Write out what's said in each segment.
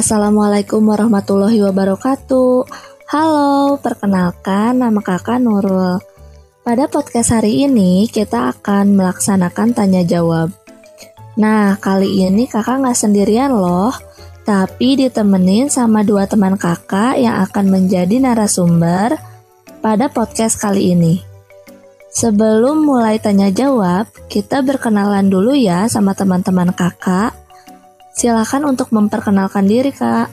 Assalamualaikum warahmatullahi wabarakatuh. Halo, perkenalkan nama kakak Nurul. Pada podcast hari ini kita akan melaksanakan tanya jawab. Nah, kali ini kakak nggak sendirian loh, tapi ditemenin sama dua teman kakak yang akan menjadi narasumber pada podcast kali ini. Sebelum mulai tanya jawab, kita berkenalan dulu ya sama teman-teman kakak. Silakan untuk memperkenalkan diri, Kak.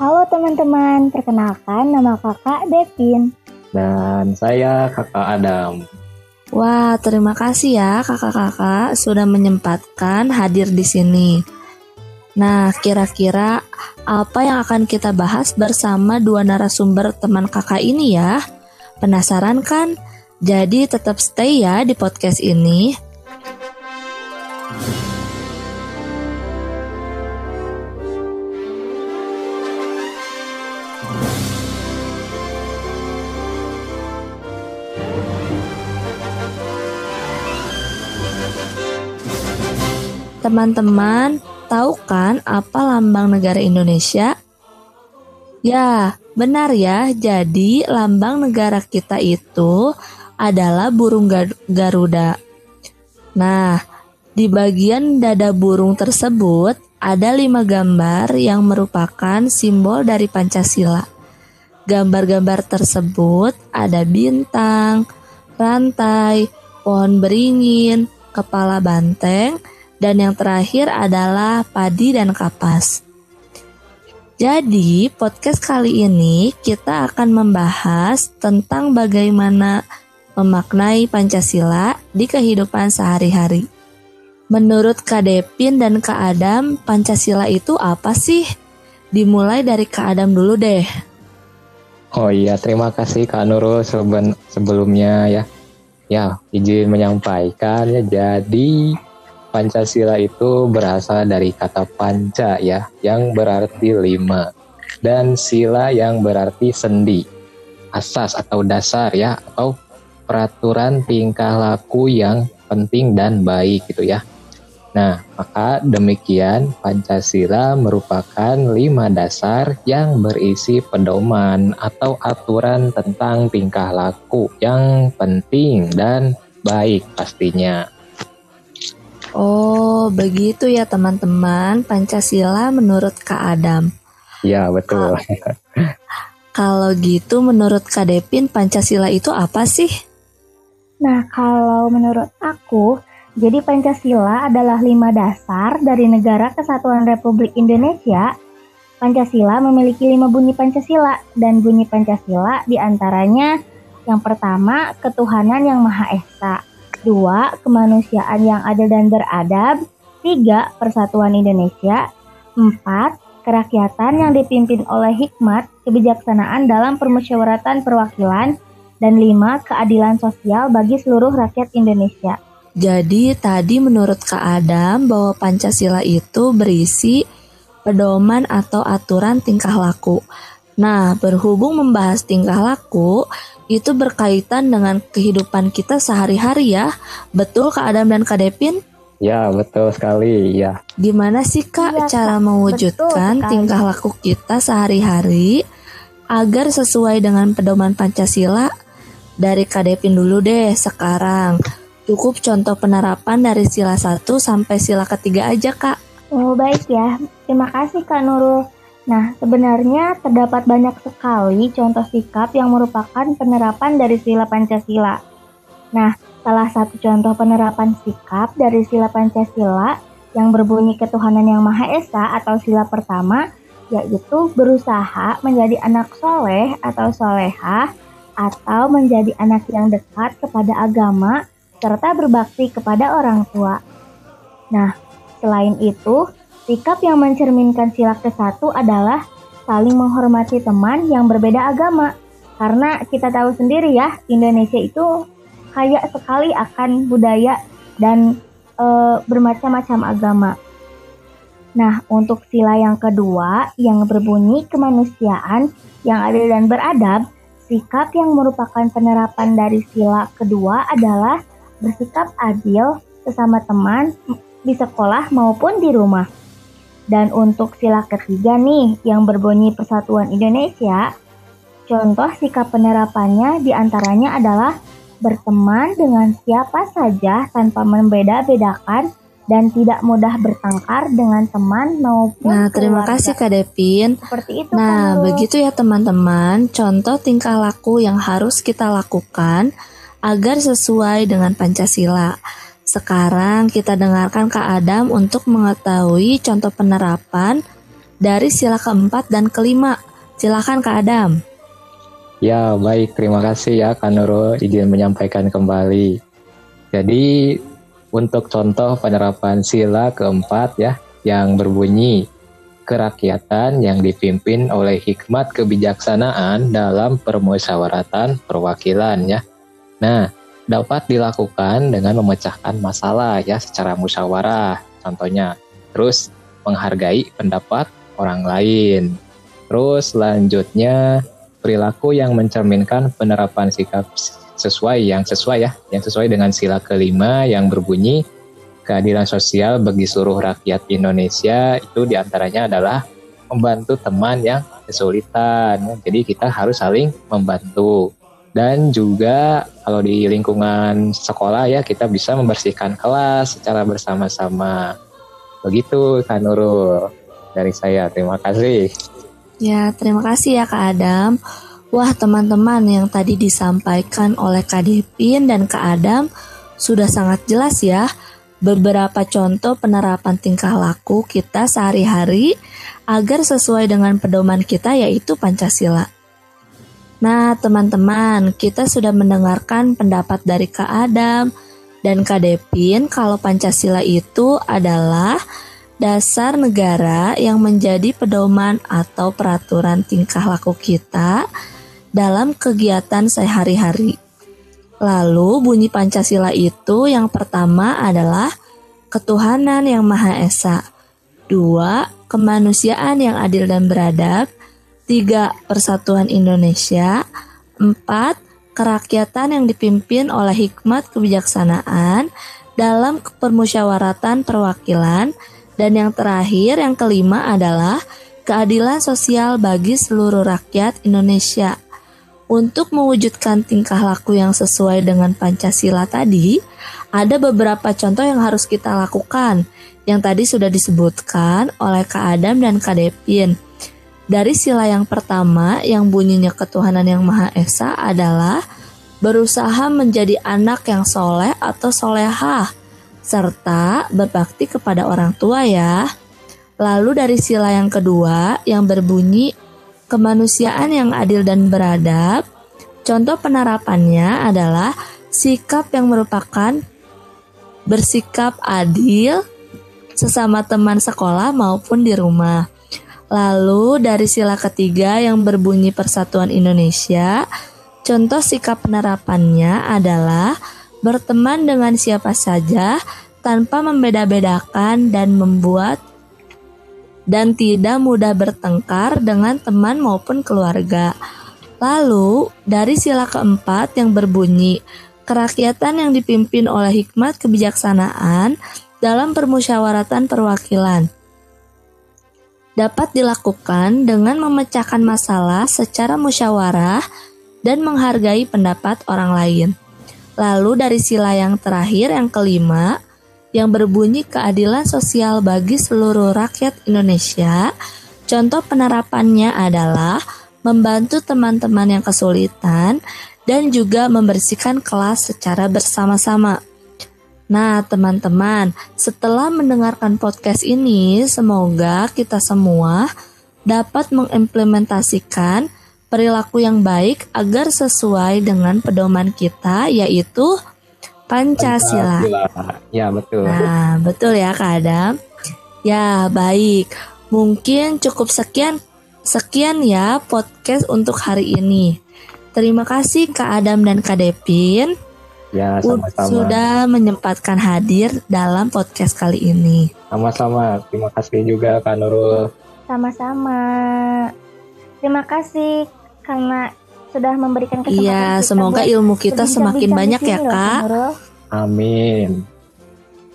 Halo teman-teman, perkenalkan nama kakak Devin. Dan saya kakak Adam. Wah, terima kasih ya kakak-kakak sudah menyempatkan hadir di sini. Nah, kira-kira apa yang akan kita bahas bersama dua narasumber teman kakak ini ya? Penasaran kan? Jadi tetap stay ya di podcast ini. Teman-teman, tahu kan apa lambang negara Indonesia? Ya, benar ya. Jadi, lambang negara kita itu adalah burung Garuda. Nah, di bagian dada burung tersebut ada lima gambar yang merupakan simbol dari Pancasila. Gambar-gambar tersebut ada bintang, rantai, pohon beringin, kepala banteng, dan yang terakhir adalah padi dan kapas. Jadi, podcast kali ini kita akan membahas tentang bagaimana memaknai Pancasila di kehidupan sehari-hari. Menurut Kak Depin dan Kak Adam, Pancasila itu apa sih? Dimulai dari Kak Adam dulu deh. Oh iya, terima kasih Kak Nurul sebelumnya ya. Ya, izin menyampaikan ya. Jadi Pancasila itu berasal dari kata panca ya, yang berarti lima, dan sila yang berarti sendi, asas atau dasar ya, atau peraturan tingkah laku yang penting dan baik gitu ya. Nah, maka demikian Pancasila merupakan lima dasar yang berisi pedoman atau aturan tentang tingkah laku yang penting dan baik pastinya. Oh, begitu ya teman-teman. Pancasila menurut Kak Adam. Ya, betul. Kalau gitu menurut Kak Depin Pancasila itu apa sih? Nah, kalau menurut aku, jadi Pancasila adalah lima dasar dari Negara Kesatuan Republik Indonesia. Pancasila memiliki lima bunyi Pancasila dan bunyi Pancasila di antaranya yang pertama ketuhanan yang Maha Esa, Dua, kemanusiaan yang adil dan beradab. Tiga, persatuan Indonesia. Empat, kerakyatan yang dipimpin oleh hikmat, kebijaksanaan dalam permusyawaratan perwakilan. Dan lima, keadilan sosial bagi seluruh rakyat Indonesia. Jadi tadi menurut Kak Adam bahwa Pancasila itu berisi pedoman atau aturan tingkah laku. Nah, berhubung membahas tingkah laku, itu berkaitan dengan kehidupan kita sehari-hari ya. Betul Kak Adam dan Kak Depin? Ya, betul sekali, ya. Gimana sih Kak ya, cara mewujudkan tingkah laku kita sehari-hari agar sesuai dengan pedoman Pancasila? Dari Kak Depin dulu deh sekarang. Cukup contoh penerapan dari sila 1 sampai sila ketiga aja Kak. Oh baik ya, terima kasih Kak Nurul. Nah, sebenarnya terdapat banyak sekali contoh sikap yang merupakan penerapan dari sila Pancasila. Nah, salah satu contoh penerapan sikap dari sila Pancasila yang berbunyi ketuhanan yang Maha Esa atau sila pertama yaitu berusaha menjadi anak soleh atau solehah atau menjadi anak yang dekat kepada agama serta berbakti kepada orang tua. Nah, selain itu, Sikap yang mencerminkan sila ke-1 adalah saling menghormati teman yang berbeda agama. Karena kita tahu sendiri ya, Indonesia itu kaya sekali akan budaya dan e, bermacam-macam agama. Nah, untuk sila yang kedua yang berbunyi kemanusiaan yang adil dan beradab, sikap yang merupakan penerapan dari sila kedua adalah bersikap adil sesama teman di sekolah maupun di rumah. Dan untuk sila ketiga nih yang berbunyi Persatuan Indonesia, contoh sikap penerapannya di antaranya adalah berteman dengan siapa saja tanpa membeda-bedakan dan tidak mudah bertengkar dengan teman maupun Nah, terima keluarga. kasih Kak Devin. Seperti itu Nah, Nurul. begitu ya teman-teman, contoh tingkah laku yang harus kita lakukan agar sesuai dengan Pancasila. Sekarang kita dengarkan Kak Adam untuk mengetahui contoh penerapan dari sila keempat dan kelima. Silakan Kak Adam. Ya, baik. Terima kasih ya, Kak Nurul, izin menyampaikan kembali. Jadi, untuk contoh penerapan sila keempat ya, yang berbunyi kerakyatan yang dipimpin oleh hikmat kebijaksanaan dalam permusyawaratan perwakilan ya. Nah, dapat dilakukan dengan memecahkan masalah ya secara musyawarah, contohnya. Terus menghargai pendapat orang lain. Terus selanjutnya perilaku yang mencerminkan penerapan sikap sesuai yang sesuai ya, yang sesuai dengan sila kelima yang berbunyi keadilan sosial bagi seluruh rakyat Indonesia itu di antaranya adalah membantu teman yang kesulitan. Jadi kita harus saling membantu. Dan juga kalau di lingkungan sekolah ya kita bisa membersihkan kelas secara bersama-sama. Begitu Kak Nurul dari saya. Terima kasih. Ya, terima kasih ya Kak Adam. Wah, teman-teman yang tadi disampaikan oleh Kak Devin dan Kak Adam sudah sangat jelas ya beberapa contoh penerapan tingkah laku kita sehari-hari agar sesuai dengan pedoman kita yaitu Pancasila. Nah, teman-teman, kita sudah mendengarkan pendapat dari Kak Adam dan Kak Devin kalau Pancasila itu adalah dasar negara yang menjadi pedoman atau peraturan tingkah laku kita dalam kegiatan sehari-hari. Lalu bunyi Pancasila itu yang pertama adalah ketuhanan yang Maha Esa. Dua, kemanusiaan yang adil dan beradab. Tiga, persatuan Indonesia. Empat, kerakyatan yang dipimpin oleh hikmat kebijaksanaan dalam permusyawaratan perwakilan. Dan yang terakhir, yang kelima adalah keadilan sosial bagi seluruh rakyat Indonesia. Untuk mewujudkan tingkah laku yang sesuai dengan Pancasila tadi, ada beberapa contoh yang harus kita lakukan yang tadi sudah disebutkan oleh Kak Adam dan Kak Devin. Dari sila yang pertama yang bunyinya ketuhanan yang Maha Esa adalah berusaha menjadi anak yang soleh atau solehah serta berbakti kepada orang tua ya. Lalu dari sila yang kedua yang berbunyi kemanusiaan yang adil dan beradab. Contoh penerapannya adalah sikap yang merupakan bersikap adil sesama teman sekolah maupun di rumah. Lalu dari sila ketiga yang berbunyi Persatuan Indonesia, contoh sikap penerapannya adalah berteman dengan siapa saja tanpa membeda-bedakan dan membuat dan tidak mudah bertengkar dengan teman maupun keluarga. Lalu, dari sila keempat yang berbunyi, kerakyatan yang dipimpin oleh hikmat kebijaksanaan dalam permusyawaratan perwakilan dapat dilakukan dengan memecahkan masalah secara musyawarah dan menghargai pendapat orang lain. Lalu dari sila yang terakhir yang kelima yang berbunyi keadilan sosial bagi seluruh rakyat Indonesia, contoh penerapannya adalah membantu teman-teman yang kesulitan dan juga membersihkan kelas secara bersama-sama. Nah, teman-teman, setelah mendengarkan podcast ini, semoga kita semua dapat mengimplementasikan perilaku yang baik agar sesuai dengan pedoman kita, yaitu Pancasila. Ya, betul. Nah, betul ya, Kak Adam. Ya, baik. Mungkin cukup sekian sekian ya podcast untuk hari ini. Terima kasih Kak Adam dan Kak Devin. Ya, sama-sama. Sudah menyempatkan hadir dalam podcast kali ini. Sama-sama. Terima kasih juga Kak Nurul. Sama-sama. Terima kasih karena sudah memberikan kesempatan Iya, semoga buat ilmu kita semakin banyak ya, loh, Kak. Nurul. Amin.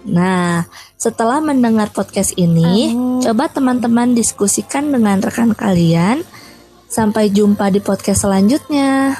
Nah, setelah mendengar podcast ini, Amin. coba teman-teman diskusikan dengan rekan kalian. Sampai jumpa di podcast selanjutnya.